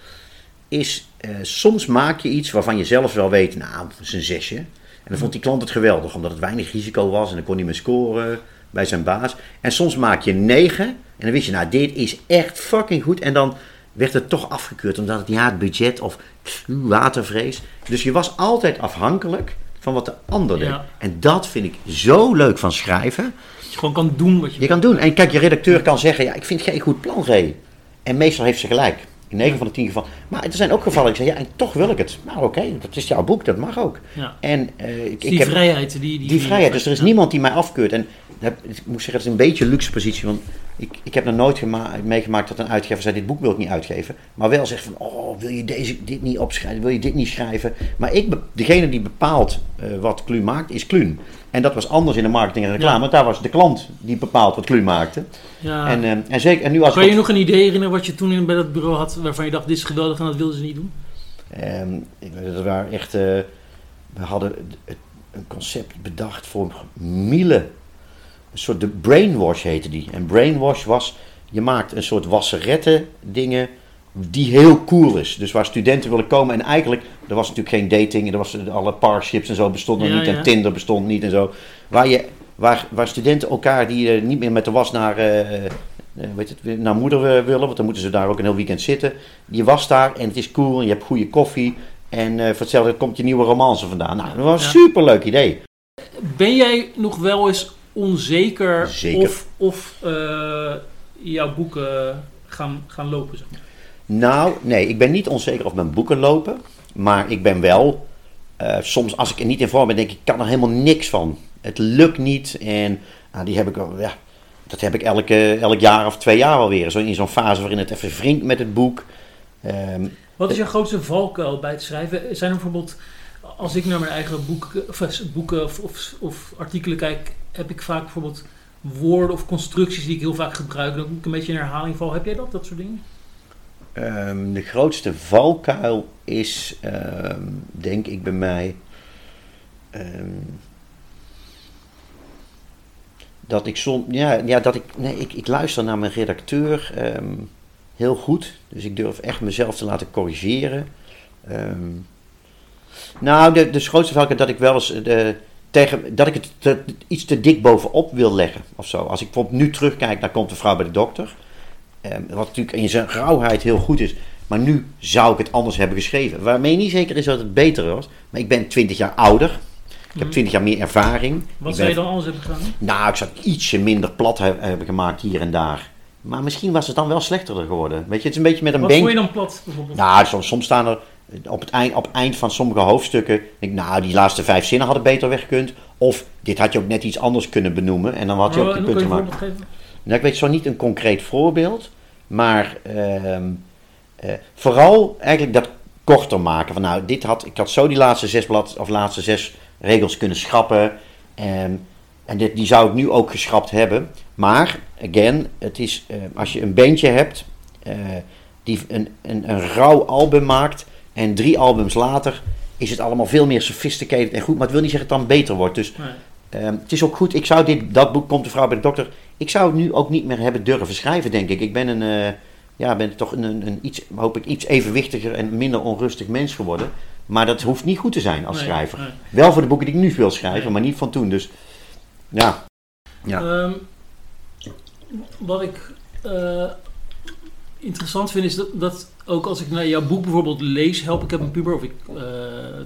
S2: is eh, soms maak je iets waarvan je zelf wel weet, nou, dat is een zesje. En dan vond die klant het geweldig, omdat het weinig risico was en dan kon hij meer scoren bij zijn baas. En soms maak je negen en dan wist je, nou, dit is echt fucking goed. En dan werd het toch afgekeurd, omdat het ja, het budget of pff, watervrees. Dus je was altijd afhankelijk van wat de ander deed.
S1: Ja.
S2: En dat vind ik zo leuk van schrijven.
S1: Dat je gewoon kan doen wat je
S2: Je kan doen. En kijk, je redacteur kan zeggen, ja, ik vind geen goed plan, Ray. En meestal heeft ze gelijk. In 9 van de 10 gevallen. Maar er zijn ook gevallen, ik zeg, ja, en toch wil ik het. Nou, oké, dat is jouw boek, dat mag ook.
S1: Ja.
S2: En eh, ik,
S1: die
S2: ik heb
S1: vrijheid. Die, die,
S2: die vrijheid. Dus er is
S1: ja.
S2: niemand die mij afkeurt. En heb, ik moet zeggen, het is een beetje een luxe positie. Want ik, ik heb nog nooit gema- meegemaakt dat een uitgever zei, dit boek wil ik niet uitgeven. Maar wel zegt van, oh, wil je deze, dit niet opschrijven? Wil je dit niet schrijven? Maar ik, degene die bepaalt eh, wat Kluun maakt, is Kluun. En dat was anders in de marketing en reclame.
S1: Ja.
S2: Daar was de klant die bepaalt wat Kluun maakte.
S1: Ja.
S2: En, eh, en, zeker, en nu als
S1: kan je nog een idee herinneren wat je toen in, bij dat bureau had waarvan je dacht, dit is geweldig en dat wilden ze niet doen?
S2: Ik weet, dat waren echt. eh, we hadden een concept bedacht voor Miele. Een soort de brainwash heette die. En brainwash was. Je maakt een soort wasseretten dingen. Die heel cool is. Dus waar studenten willen komen. En eigenlijk. Er was natuurlijk geen dating. Er was, alle parships en zo bestonden nog
S1: Ja,
S2: niet.
S1: ja.
S2: En Tinder bestond niet en zo. Waar, je, waar, waar studenten elkaar die eh, niet meer met de was naar. eh, eh, weet het, naar moeder willen, want dan moeten ze daar ook een heel weekend zitten. Je was daar en het is cool en je hebt goede koffie. En eh voor hetzelfde komt je nieuwe romance vandaan. Nou, dat was een
S1: Ja.
S2: superleuk idee.
S1: Ben jij nog wel eens onzeker
S2: Zeker.
S1: of, of eh, jouw boeken gaan, gaan lopen? Zeg maar?
S2: Nou, nee, ik ben niet onzeker of mijn boeken lopen. Maar ik ben wel, eh, soms als ik er niet in vorm ben, denk ik, ik kan er helemaal niks van. Het lukt niet. En nou, die heb ik, al- ja, dat heb ik elke, elk jaar of twee jaar alweer. Zo in zo'n fase waarin het even wringt met het boek. Ehm,
S1: Wat is jouw grootste valkuil bij het schrijven? Zijn er bijvoorbeeld, als ik naar mijn eigen of, eh, boeken of, of, artikelen kijk, heb ik vaak bijvoorbeeld woorden of constructies die ik heel vaak gebruik, dat ik een beetje in herhaling val. Heb jij dat, dat soort dingen?
S2: Ehm, de grootste valkuil is, ehm, denk ik bij mij, ehm, dat ik soms, ja, ja, dat ik, nee, ik, ik luister naar mijn redacteur heel goed. Dus ik durf echt mezelf te laten corrigeren. Ehm, nou, de, de grootste valkuil dat ik wel eens eh, de, tegen, dat ik het te- iets te dik bovenop wil leggen of zo. Als ik bijvoorbeeld nu terugkijk naar Komt de vrouw bij de dokter. Ehm, wat natuurlijk in zijn rauwheid heel goed is. Maar nu zou ik het anders hebben geschreven. Waarmee niet zeker is dat het beter was. Maar ik ben 20 jaar ouder. Ik heb
S1: Mhm.
S2: 20 jaar meer ervaring.
S1: Wat zou je dan anders hebben gedaan?
S2: Nou, ik zou het ietsje minder plat he- hebben gemaakt hier en daar. Maar misschien was het dan wel slechter geworden. Weet je, het is een beetje met een
S1: Wat vond je dan plat bijvoorbeeld?
S2: Nou, soms, soms staan er op het, eind, op het eind van sommige hoofdstukken. Denk, ik, nou, die laatste vijf zinnen hadden beter weggekund. Of dit had je ook net iets anders kunnen benoemen. En dan had je
S1: Maar
S2: ook die punten gemaakt. Nou, ik weet zo niet een concreet voorbeeld, maar ehm, eh, vooral eigenlijk dat korter maken. Van nou, dit had, ik had zo die laatste zes blad of laatste zes regels kunnen schrappen. ehm, en dit, die zou ik nu ook geschrapt hebben. Maar, again, het is, eh, als je een bandje hebt eh, die een, een, een rauw album maakt en drie albums later is het allemaal veel meer sophisticated en goed. Maar het wil niet zeggen dat het dan beter wordt. Dus
S1: Nee.
S2: Ehm, het is ook goed, ik zou dit, dat boek, Komt de vrouw bij de dokter, ik zou het nu ook niet meer hebben durven schrijven, denk ik. Ik ben een, eh, ja, ben toch een, een, een iets, hoop ik, iets evenwichtiger en minder onrustig mens geworden. Maar dat hoeft niet goed te zijn als
S1: Nee,
S2: schrijver.
S1: nee.
S2: Wel voor de boeken die ik nu wil schrijven,
S1: Nee.
S2: maar niet van toen. Dus ja, Ja.
S1: Ehm, wat ik eh, interessant vind is dat, dat ook als ik naar jouw boek bijvoorbeeld lees, Help ik heb een puber of ik, eh,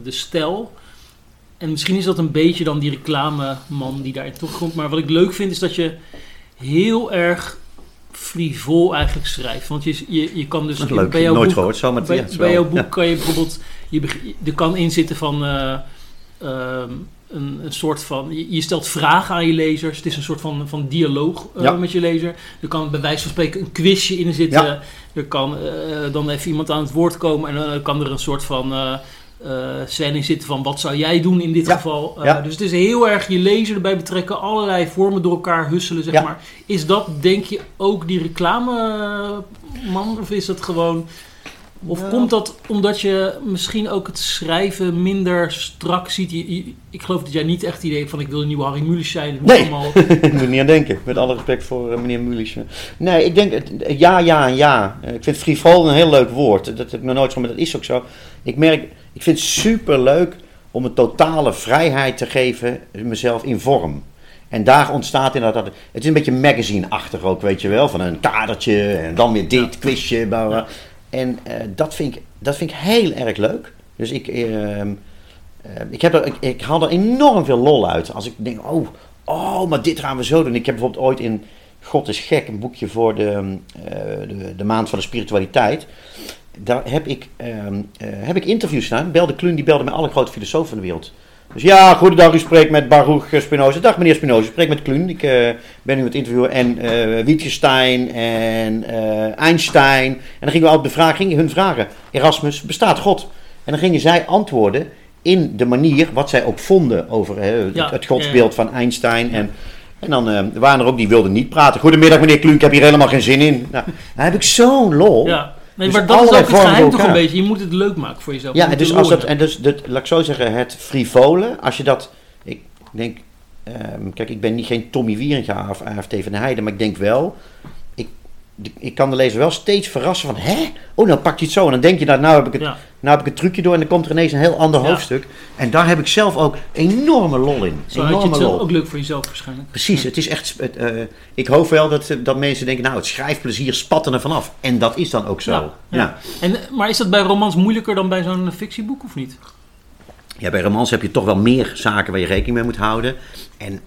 S1: de stijl. En misschien is dat een beetje dan die reclameman die daarin terugkomt. Maar wat ik leuk vind is dat je heel erg frivol eigenlijk schrijft. Want je, je, je kan dus
S2: leuk.
S1: bij jouw
S2: Nooit
S1: boek
S2: gehoord zo, maar
S1: bij,
S2: ja,
S1: bij jouw boek
S2: ja.
S1: kan je bijvoorbeeld, je, er kan in zitten van eh, ehm, een, een soort van, je, je stelt vragen aan je lezers. Het is een soort van, van dialoog eh,
S2: Ja.
S1: met je lezer. Er kan bij wijze van spreken een quizje in zitten.
S2: Ja.
S1: Er kan eh, dan even iemand aan het woord komen en dan kan er een soort van eh eh, scène in zitten van wat zou jij doen in dit
S2: Ja.
S1: geval. Eh. Dus het is heel erg je lezer erbij betrekken, allerlei vormen door elkaar husselen, zeg maar. Is dat denk je ook die reclameman of is dat gewoon... Of
S2: Nou.
S1: komt dat omdat je misschien ook het schrijven minder strak ziet? Je- je- ik geloof dat jij niet echt het idee hebt van ik wil een nieuwe Harry Mulisch zijn.
S2: Nee.
S1: allemaal...
S2: Ik moet niet aan denken, met alle respect voor eh, meneer Mulisch. Nee, ik denk, het- ja, ja en ja. Eh, Ik vind frivol een heel leuk woord. Dat heb ik nog nooit zo, maar dat is ook zo. Ik merk, ik vind het super leuk om een totale vrijheid te geven, mezelf in vorm. En daar ontstaat inderdaad, het is een beetje magazine-achtig ook, weet je wel. Van een kadertje en dan weer dit, quizje, bla, bla. En eh, dat, vind ik, dat vind ik heel erg leuk. Dus ik, ehm, eh, ik, heb er, ik, haal er enorm veel lol uit. Als ik denk, oh, oh, maar dit gaan we zo doen. Ik heb bijvoorbeeld ooit in God is gek, een boekje voor de, eh, de, de maand van de spiritualiteit. Daar heb ik, ehm, eh, heb ik interviews gedaan. Belde Kluun, die belde met alle grote filosofen van de wereld. Dus ja, goedendag, u spreekt met Baruch Spinoza. Dag meneer Spinoza, u spreekt met Kluun. Ik eh, ben nu aan het interviewen. En eh Wittgenstein en eh, Einstein. En dan gingen we bevragen, gingen hun vragen. Erasmus, bestaat God? En dan gingen zij antwoorden in de manier wat zij ook vonden over het,
S1: Ja,
S2: het godsbeeld van Einstein. En, en dan waren er ook die wilden niet praten. Goedemiddag meneer Kluun, ik heb hier helemaal geen zin in. Nou, daar heb ik zo'n lol.
S1: Ja. Nee,
S2: Dus
S1: maar dat is ook het geheim toch een beetje. Je moet het leuk maken voor jezelf. Je
S2: Ja,
S1: moet
S2: dus als dat, en dus, dat, laat ik zo zeggen, het frivole, als je dat, ik denk, ehm, kijk, ik ben niet geen Tommy Wieringa of AFT van de Heijden, maar ik denk wel, ik, kan de lezer wel steeds verrassen van, hè? Oh, nou pakt hij het zo en dan denk je, dat nou heb ik het,
S1: Ja.
S2: nou heb ik het trucje door en dan komt er ineens een heel ander
S1: Ja.
S2: hoofdstuk. En daar heb ik zelf ook enorme lol in.
S1: Zo had je
S2: enorme
S1: het
S2: lol.
S1: ook leuk voor jezelf waarschijnlijk.
S2: Precies, het is echt, het, eh, ik hoop wel dat, dat mensen denken, nou, het schrijfplezier spatten er vanaf. En dat is dan ook zo.
S1: Ja. En, maar is dat bij romans moeilijker dan bij zo'n fictieboek of niet?
S2: Ja, bij romans heb je toch wel meer zaken waar je rekening mee moet houden. En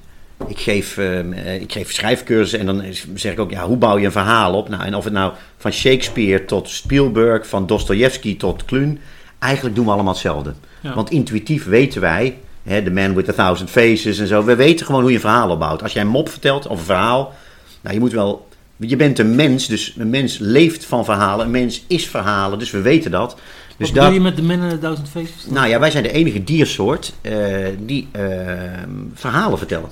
S2: ik geef, ehm, eh, ik geef schrijfcursussen en dan zeg ik ook, ja, hoe bouw je een verhaal op? Nou, en of het nou van Shakespeare tot Spielberg, van Dostoevsky tot Kluun, eigenlijk doen we allemaal hetzelfde.
S1: Ja.
S2: Want intuïtief weten wij, hè, The Man with a Thousand Faces en zo. We weten gewoon hoe je een verhaal opbouwt. Als jij een mop vertelt of een verhaal, nou, je moet wel. Je bent een mens, dus een mens leeft van verhalen. Een mens is verhalen, dus we weten dat. Dus
S1: Wat bedoel je met de Man in a Thousand Faces?
S2: Nou ja, wij zijn de enige diersoort eh, die eh, verhalen vertellen.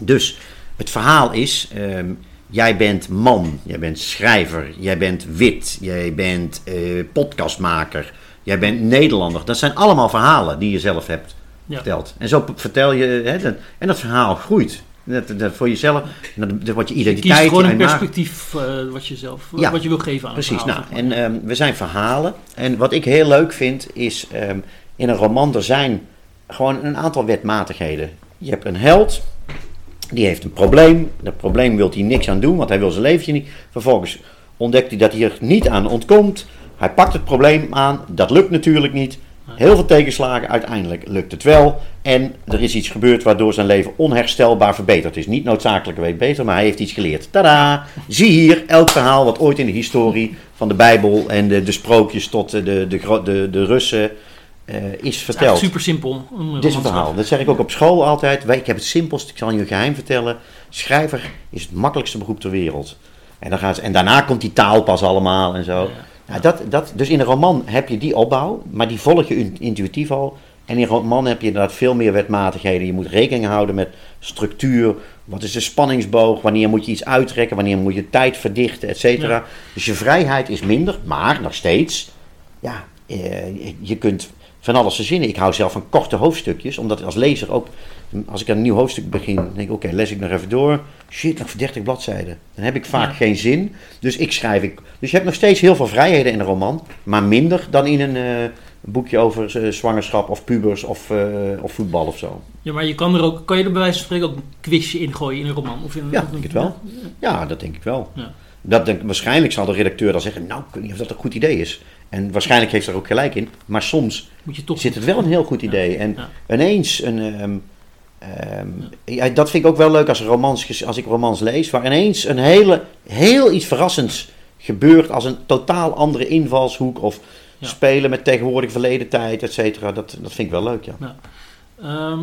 S2: Dus het verhaal is: ehm, jij bent man, jij bent schrijver, jij bent wit, jij bent eh, podcastmaker, jij bent Nederlander. Dat zijn allemaal verhalen die je zelf hebt
S1: Ja.
S2: verteld. En zo vertel je, dat- en dat verhaal groeit. Dat, dat voor jezelf, dat, dat wordt je
S1: Je kiest
S2: identiteit.
S1: gewoon een perspectief eh, wat je zelf,
S2: Ja.
S1: wat je wil geven aan het
S2: Precies,
S1: verhaal,
S2: nou,
S1: zeg maar.
S2: en ehm, we zijn verhalen. En wat ik heel leuk vind, is ehm, in een roman er zijn gewoon een aantal wetmatigheden. Je hebt een held, die heeft een probleem. Dat probleem wil hij niks aan doen, want hij wil zijn leventje niet. Vervolgens ontdekt hij dat hij er niet aan ontkomt. Hij pakt het probleem aan, dat lukt natuurlijk niet. Heel veel tegenslagen, uiteindelijk lukt het wel. En er is iets gebeurd waardoor zijn leven onherstelbaar verbeterd is. Niet noodzakelijk beter, maar hij heeft iets geleerd. Tada! Zie hier elk verhaal wat ooit in de historie van de Bijbel en de, de sprookjes tot de, de, de, de Russen eh, is
S1: Het is
S2: verteld.
S1: super simpel.
S2: Dit is een verhaal. Dat zeg ik ook op school altijd. Ik heb het simpelst, ik zal je een geheim vertellen. Schrijver is het makkelijkste beroep ter wereld. En, dan gaan ze, en daarna komt die taal pas allemaal en zo.
S1: Ja.
S2: Nou, dat, dat, dus in een roman heb je die opbouw, maar die volg je in- intuïtief al. En in een roman heb je inderdaad veel meer wetmatigheden. Je moet rekening houden met structuur. Wat is de spanningsboog? Wanneer moet je iets uittrekken? Wanneer moet je tijd verdichten, et cetera. Dus je vrijheid is minder, maar nog steeds. Ja, eh, je kunt van alles verzinnen. Ik hou zelf van korte hoofdstukjes, omdat als lezer ook, als ik aan een nieuw hoofdstuk begin, denk ik, oké, lees ik nog even door. Shit, nog voor 30 bladzijden. Dan heb ik vaak
S1: Ja.
S2: geen zin. Dus ik schrijf. Ik, dus je hebt nog steeds heel veel vrijheden in een roman, maar minder dan in een eh, boekje over eh, zwangerschap of pubers of, eh, of voetbal of zo.
S1: Ja, maar je kan er ook, kan je er bij wijze van spreken ook een quizje in gooien in een roman? Of in,
S2: Ja,
S1: of
S2: denk het wel. Ja, dat denk ik wel.
S1: Ja.
S2: Dat denk, waarschijnlijk zal de redacteur dan zeggen, nou, ik weet niet of dat een goed idee is. En waarschijnlijk heeft er ook gelijk in, maar soms
S1: toch
S2: zit het wel een heel goed idee. En ineens, een, ehm, ehm, ja, dat vind ik ook wel leuk als, romans, als ik romans lees, waar ineens een hele, heel iets verrassends gebeurt als een totaal andere invalshoek of
S1: Ja.
S2: spelen met tegenwoordig verleden tijd, et cetera. Dat, dat vind ik wel leuk, ja.
S1: Ehm,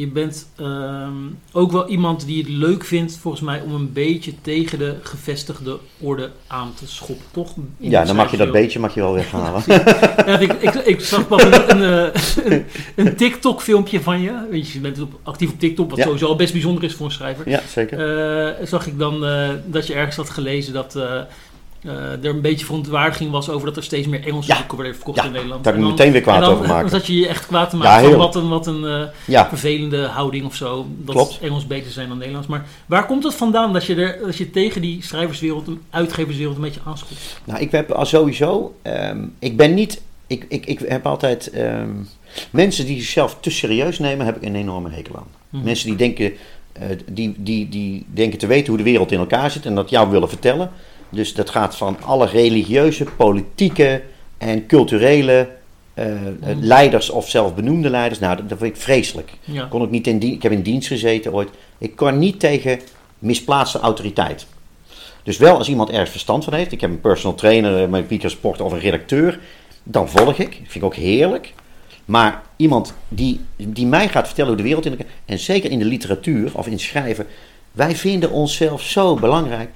S1: je bent ehm, ook wel iemand die het leuk vindt, volgens mij, om een beetje tegen de gevestigde orde aan te schoppen, toch? In
S2: Ja, dan mag je dat beetje mag je wel weghalen.
S1: Ja, ik, ik, ik zag pas een, een, eh, een, een TikTok-filmpje van je. Weet je, je bent op, actief op TikTok, wat
S2: Ja.
S1: sowieso al best bijzonder is voor een schrijver.
S2: ja, zeker.
S1: Eh, zag ik dan eh, dat je ergens had gelezen dat er een beetje verontwaardiging was over dat er steeds meer Engelse
S2: Ja.
S1: boeken werden verkocht
S2: Ja,
S1: in Nederland.
S2: Daar
S1: En
S2: ik meteen weer kwaad
S1: dan,
S2: over maken.
S1: Dan zat je je echt kwaad te
S2: Ja,
S1: maken van wat een, wat een eh, vervelende houding of zo. Dat
S2: Klopt.
S1: Engels beter zijn dan Nederlands. Maar waar komt het vandaan dat je, er, dat je tegen die schrijverswereld, uitgeverswereld een beetje aanschopt?
S2: Nou, ik heb al sowieso. ehm, ik ben niet. Ik, ik, ik heb altijd. ehm, mensen die zichzelf te serieus nemen, heb ik een enorme hekel aan.
S1: Mhm.
S2: Mensen die denken. eh, die, die, die denken te weten hoe de wereld in elkaar zit en dat jou willen vertellen. Dus dat gaat van alle religieuze, politieke en culturele eh, eh, leiders of zelf benoemde leiders. Nou, dat, dat vind ik vreselijk.
S1: Ja.
S2: Kon ik, niet in ik heb in dienst gezeten ooit. Ik kan niet tegen misplaatste autoriteit. Dus wel als iemand ergens verstand van heeft. Ik heb een personal trainer eh, Pieter Sport of een redacteur. Dan volg ik. Vind ik ook heerlijk. Maar iemand die, die mij gaat vertellen hoe de wereld in elkaar... En zeker in de literatuur of in schrijven. Wij vinden onszelf zo belangrijk.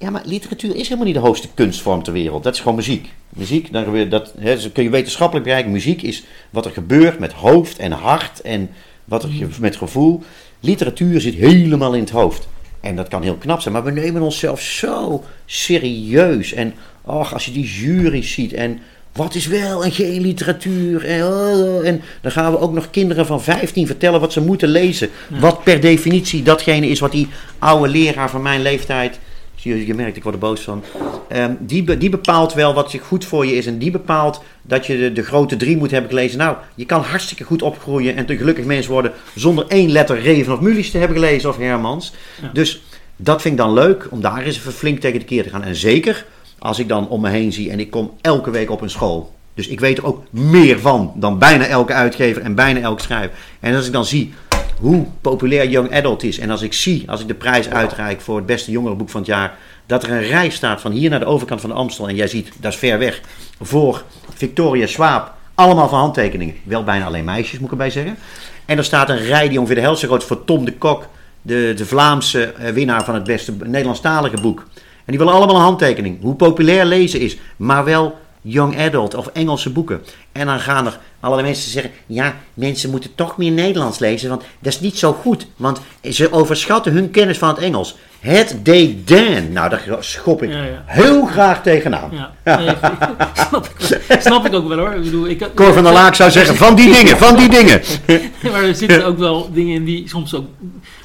S2: Ja, maar literatuur is helemaal niet de hoogste kunstvorm ter wereld. Dat is gewoon muziek. Muziek, dan dat hè, kun je wetenschappelijk bereiken. Muziek is wat er gebeurt met hoofd en hart en wat er ge- met gevoel. Literatuur zit helemaal in het hoofd. En dat kan heel knap zijn, maar we nemen onszelf zo serieus. En ach, als je die jury ziet en wat is wel en geen literatuur. En, oh, en dan gaan we ook nog kinderen van 15 vertellen wat ze moeten lezen. Wat per definitie datgene is wat die oude leraar van mijn leeftijd. Je, je merkt, ik word er boos van. Ehm, die, die bepaalt wel wat goed voor je is. En die bepaalt dat je de, de grote drie moet hebben gelezen. Nou, je kan hartstikke goed opgroeien en een gelukkig mens worden. zonder één letter Reven of Mulisch te hebben gelezen of Hermans.
S1: Ja.
S2: Dus dat vind ik dan leuk om daar eens even flink tegen de keer te gaan. En zeker als ik dan om me heen zie en ik kom elke week op een school. Dus ik weet er ook meer van dan bijna elke uitgever en bijna elke schrijver. En als ik dan zie hoe populair Young Adult is. En als ik zie, als ik de prijs uitreik voor het beste jongerenboek van het jaar. Dat er een rij staat van hier naar de overkant van de Amstel. En jij ziet, dat is ver weg. Voor Victoria Swaap. Allemaal van handtekeningen. Wel bijna alleen meisjes, moet ik erbij zeggen. En er staat een rij die ongeveer de helft zo groot voor Tom de Kok, de, de Vlaamse eh, winnaar van het beste Nederlandstalige boek. En die willen allemaal een handtekening. Hoe populair lezen is, maar wel young adult of Engelse boeken. En dan gaan er allerlei mensen zeggen: ja, mensen moeten toch meer Nederlands lezen, want dat is niet zo goed. Want ze overschatten hun kennis van het Engels. Het dédain. Nou, daar schop ik
S1: Ja, ja.
S2: heel graag tegenaan.
S1: Ja, nee, snap, ik, wel. snap ik ook wel hoor. Ik bedoel, ik,
S2: Cor van der Laak zou zeggen: van die dingen, van die dingen.
S1: maar er zitten ook wel dingen in die soms ook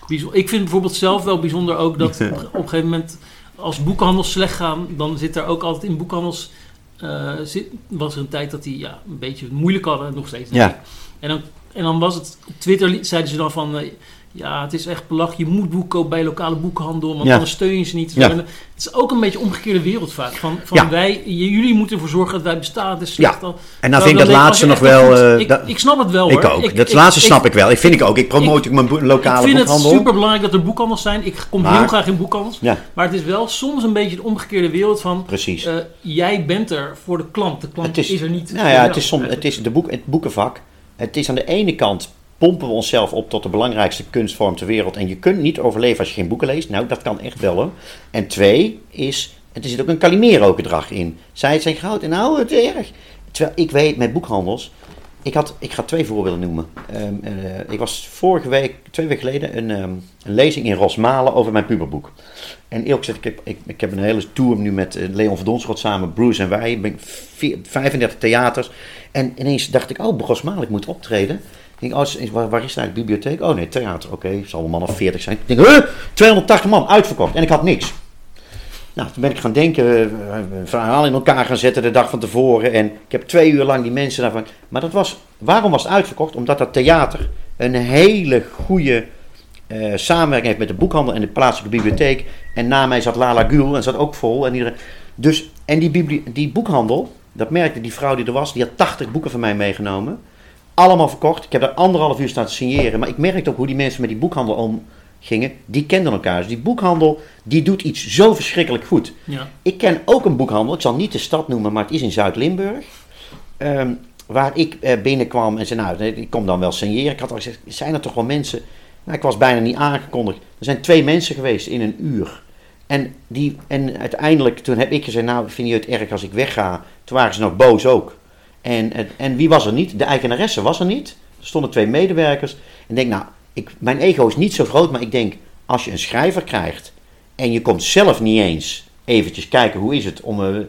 S1: bijzonder. Ik vind bijvoorbeeld zelf wel bijzonder ook dat op, op een gegeven moment als boekhandels slecht gaan, dan zit er ook altijd in boekhandels. Eh, zit, was er een tijd dat die ja, een beetje moeilijk hadden, nog steeds.
S2: Ja.
S1: En dan, en dan was het op Twitter zeiden ze dan van. Ja, het is echt belachelijk. Je moet boek kopen bij lokale boekhandel, want
S2: Ja.
S1: anders steun je ze niet.
S2: Ja.
S1: Het is ook een beetje een omgekeerde wereld vaak. Van, van
S2: Ja.
S1: wij, jullie moeten ervoor zorgen dat wij bestaan. Is slecht al.
S2: En dan vind ik dat
S1: denk,
S2: laatste nog wel. eh,
S1: ik, ik snap het wel
S2: ik
S1: hoor.
S2: ook. dat laatste snap ik wel. Ik vind ik ook. Ik promote ook mijn lokale
S1: ik vind
S2: boekhandel.
S1: het super belangrijk dat er boekhandels zijn. Ik kom
S2: Maar-
S1: heel graag in boekhandels.
S2: Ja,
S1: Maar het is wel soms een beetje de omgekeerde wereld van...
S2: precies.
S1: eh, jij bent er voor de klant. De klant is,
S2: is-
S1: er niet.
S2: Nou ja, het is, soms, het is de boek, het boekenvak. Het is aan de ene kant pompen we onszelf op tot de belangrijkste kunstvorm ter wereld. En je kunt niet overleven als je geen boeken leest. Nou, dat kan echt wel. En twee is, er zit ook een Calimero-gedrag in. Zij zijn goud en nou, het is erg. Terwijl ik weet met boekhandels. Ik, had, ik ga twee voorbeelden noemen. Ehm, eh, ik was vorige week, twee weken geleden, een, ehm, een lezing in Rosmalen over mijn puberboek. En eerlijk ik heb, ik, heb een hele tour nu met eh, Leon van Donschot samen, Bruce en wij. Ik ben vier- 35 theaters. En ineens dacht ik, oh, Rosmalen, ik moet optreden. Ik denk, oh, waar, is nou de bibliotheek? Oh nee, theater, oké, het zal een man of 40 zijn. Ik denk, huh, 280 man, uitverkocht. En ik had niks. Nou, toen ben ik gaan denken, eh, verhaal in elkaar gaan zetten de dag van tevoren. En ik heb twee uur lang die mensen daarvan. Maar dat was, waarom was het uitverkocht? Omdat dat theater een hele goede eh, samenwerking heeft met de boekhandel en de plaatselijke bibliotheek. En na mij zat Lala Gul en zat ook vol. En, iedereen, dus, en die, die boekhandel, dat merkte die vrouw die er was, die had 80 boeken van mij meegenomen. Allemaal verkocht. Ik heb daar anderhalf uur staan te signeren. Maar ik merkte ook hoe die mensen met die boekhandel omgingen. Die kenden elkaar. Dus die boekhandel, die doet iets zo verschrikkelijk goed.
S1: Ja.
S2: Ik ken ook een boekhandel, ik zal niet de stad noemen, maar het is in Zuid-Limburg. Ehm, waar ik eh, binnenkwam en zei, nou, ik kom dan wel signeren. Ik had al gezegd, zijn er toch wel mensen? Nou, ik was bijna niet aangekondigd. Er zijn twee mensen geweest in een uur. En, die, en uiteindelijk, toen heb ik gezegd, nou, vind je het erg als ik wegga? Toen waren ze nog boos ook. En, en, wie was er niet? De eigenaresse was er niet. Er stonden twee medewerkers. En denk, nou, ik, mijn ego is niet zo groot, maar ik denk, als je een schrijver krijgt en je komt zelf niet eens eventjes kijken hoe is het om. eh,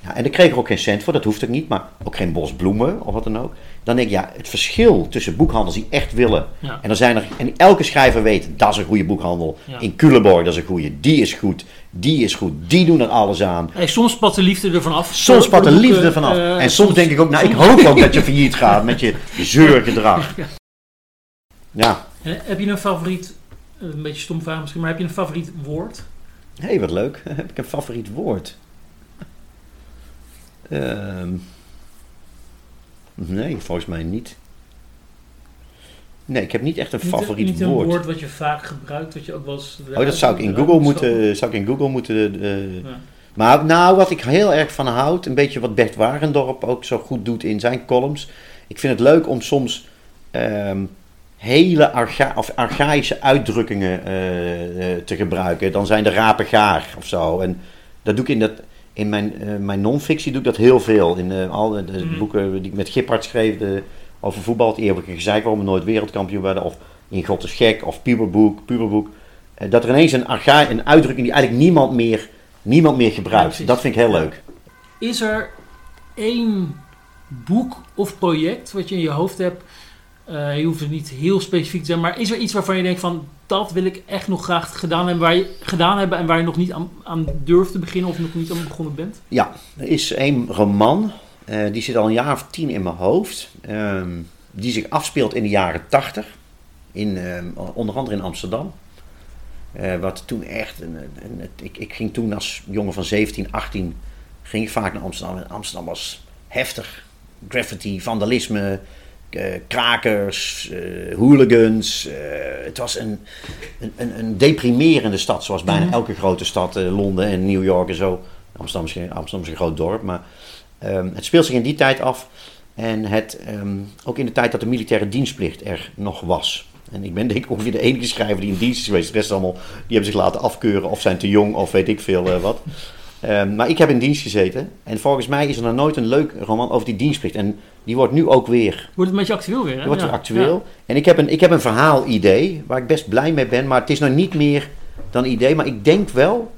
S2: ja, en ik kreeg er ook geen cent voor, dat hoeft ook niet, maar ook geen bos bloemen of wat dan ook. Dan denk ik, ja, het verschil tussen boekhandels die echt willen.
S1: Ja.
S2: En, dan zijn er, en elke schrijver weet, dat is een goede boekhandel.
S1: Ja.
S2: In Culemborg, dat is een goede. Die is goed, die is goed, die doen er alles aan.
S1: Hey, soms spat de liefde ervan af.
S2: Soms
S1: Voor-
S2: pat
S1: voor
S2: de liefde ervan af.
S1: eh,
S2: en soms, denk ik ook, nou, ik hoop ook dat je failliet gaat met je zeurgedrag.
S1: Ja. En heb je een favoriet, eh, een beetje stom vraag misschien, maar heb je een favoriet woord?
S2: hé, hey, wat leuk. Heb ik een favoriet woord? Ehm, nee, volgens mij niet. Nee, ik heb niet echt een
S1: Niet-
S2: favoriet
S1: niet een
S2: woord.
S1: woord wat je vaak gebruikt, wat je ook wel eens...
S2: Oh, dat zou ik in Google moeten. Zou ik in Google moeten eh,
S1: Ja.
S2: Maar nou, wat ik heel erg van houd, een beetje wat Bert Wagendorp ook zo goed doet in zijn columns. Ik vind het leuk om soms ehm, hele archa of archaïsche uitdrukkingen eh, eh, te gebruiken. Dan zijn de rapen gaar of zo. En dat doe ik in, dat, in mijn, eh, mijn non-fictie doe ik dat heel veel. In eh, al de, de
S1: Mhm.
S2: boeken die ik met Gippard schreef de, over voetbal, het eeuwige gezeik waarom we nooit wereldkampioen werden. Of in God is gek, of puberboek, puberboek. Eh, dat er ineens een, archa een uitdrukking die eigenlijk niemand meer, niemand meer gebruikt. dat vind ik heel leuk.
S1: Is er één boek of project wat je in je hoofd hebt? Eh, je hoeft het niet heel specifiek te zijn, maar is er iets waarvan je denkt van dat wil ik echt nog graag gedaan hebben, waar je, gedaan hebben en waar je nog niet aan, durft te beginnen of nog niet aan begonnen bent?
S2: Ja, er is een roman, eh, die zit al een jaar of tien in mijn hoofd, ehm, die zich afspeelt in de jaren tachtig, in, ehm, onder andere in Amsterdam. Eh, wat toen echt, een, ik, ik ging toen als jongen van 17, 18, ging ik vaak naar Amsterdam. En Amsterdam was heftig. Graffiti, vandalisme, krakers, eh, hooligans. eh, het was een, een, een, deprimerende stad, zoals bijna
S1: Mhm.
S2: elke grote stad, eh, Londen en New York en zo. Amsterdam is geen, Amsterdam is een groot dorp, maar ehm, het speelt zich in die tijd af. En het, ehm, ook in de tijd dat de militaire dienstplicht er nog was. En ik ben denk ik ongeveer de enige schrijver die in dienst is geweest. De rest allemaal, die hebben zich laten afkeuren of zijn te jong of weet ik veel eh, wat. Ehm, maar ik heb in dienst gezeten. En volgens mij is er nog nooit een leuk roman over die dienstplicht. En die wordt nu ook weer.
S1: Wordt het een beetje actueel weer, hè?
S2: Wordt
S1: Ja,
S2: weer actueel. En ik heb, een, ik heb een verhaalidee waar ik best blij mee ben. Maar het is nog niet meer dan idee. Maar ik denk wel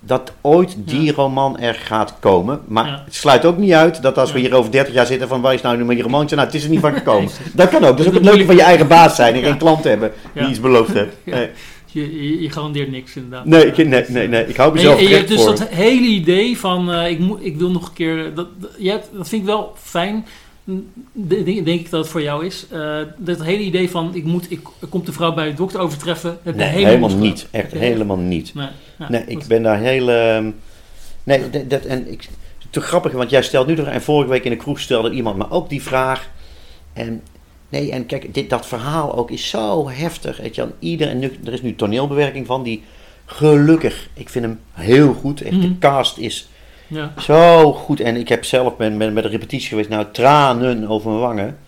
S2: dat ooit die
S1: Ja.
S2: roman er gaat komen. Maar
S1: Ja.
S2: het sluit ook niet uit dat als we hier over 30 jaar zitten van waar is nou nu met die romantje? Nou, het is er niet van gekomen. Dat kan ook. Dat is ook het leuke van je eigen baas zijn en geen klant hebben die iets beloofd. Nee,
S1: Je, je, je garandeert niks, inderdaad.
S2: nee, ik, nee, nee, nee, ik hou mezelf
S1: je hebt dus
S2: voor.
S1: dat hele idee van, eh, ik, moet, ik wil nog een keer... Dat, dat, je hebt, dat vind ik wel fijn, denk, ik dat het voor jou is. Eh, dat hele idee van, ik moet, ik, er komt de vrouw bij de dokter overtreffen.
S2: Nee,
S1: helemaal,
S2: niet. Echt helemaal niet.
S1: Nee,
S2: ik ben daar heel. ehm, nee, dat, dat- en ik, te grappig, want jij stelt nu nog. En vorige week in de kroeg stelde iemand me ook die vraag. En nee, en kijk, dit, dat verhaal ook is zo heftig. Weet je, ieder, en nu, er is nu toneelbewerking van die. Gelukkig, ik vind hem heel goed. Echt,
S1: Mhm.
S2: De cast is
S1: ja.
S2: zo goed. En ik heb zelf ben, ben met een repetitie geweest. Nou, tranen over mijn wangen.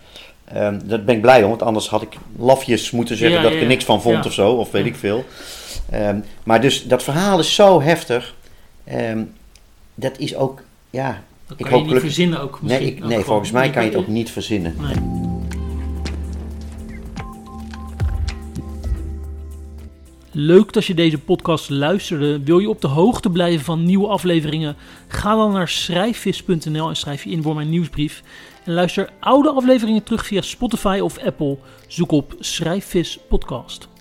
S2: Ehm daar ben ik blij om, want anders had ik lafjes moeten zeggen
S1: Ja,
S2: dat ik er niks van vond of zo, of weet ik veel. Ehm, maar dus dat verhaal is zo heftig. Ehm, dat is ook, ja.
S1: Dat
S2: Ik
S1: kan
S2: hoop
S1: je niet
S2: gelukkig-
S1: verzinnen ook
S2: Nee,
S1: misschien.
S2: ik, nee
S1: gewoon.
S2: volgens mij kan je het ook
S1: Nee.
S2: niet verzinnen.
S1: Leuk dat je deze podcast luisterde. Wil je op de hoogte blijven van nieuwe afleveringen? Ga dan naar schrijfvis.nl en schrijf je in voor mijn nieuwsbrief. En luister oude afleveringen terug via Spotify of Apple. Zoek op Schrijfvis Podcast.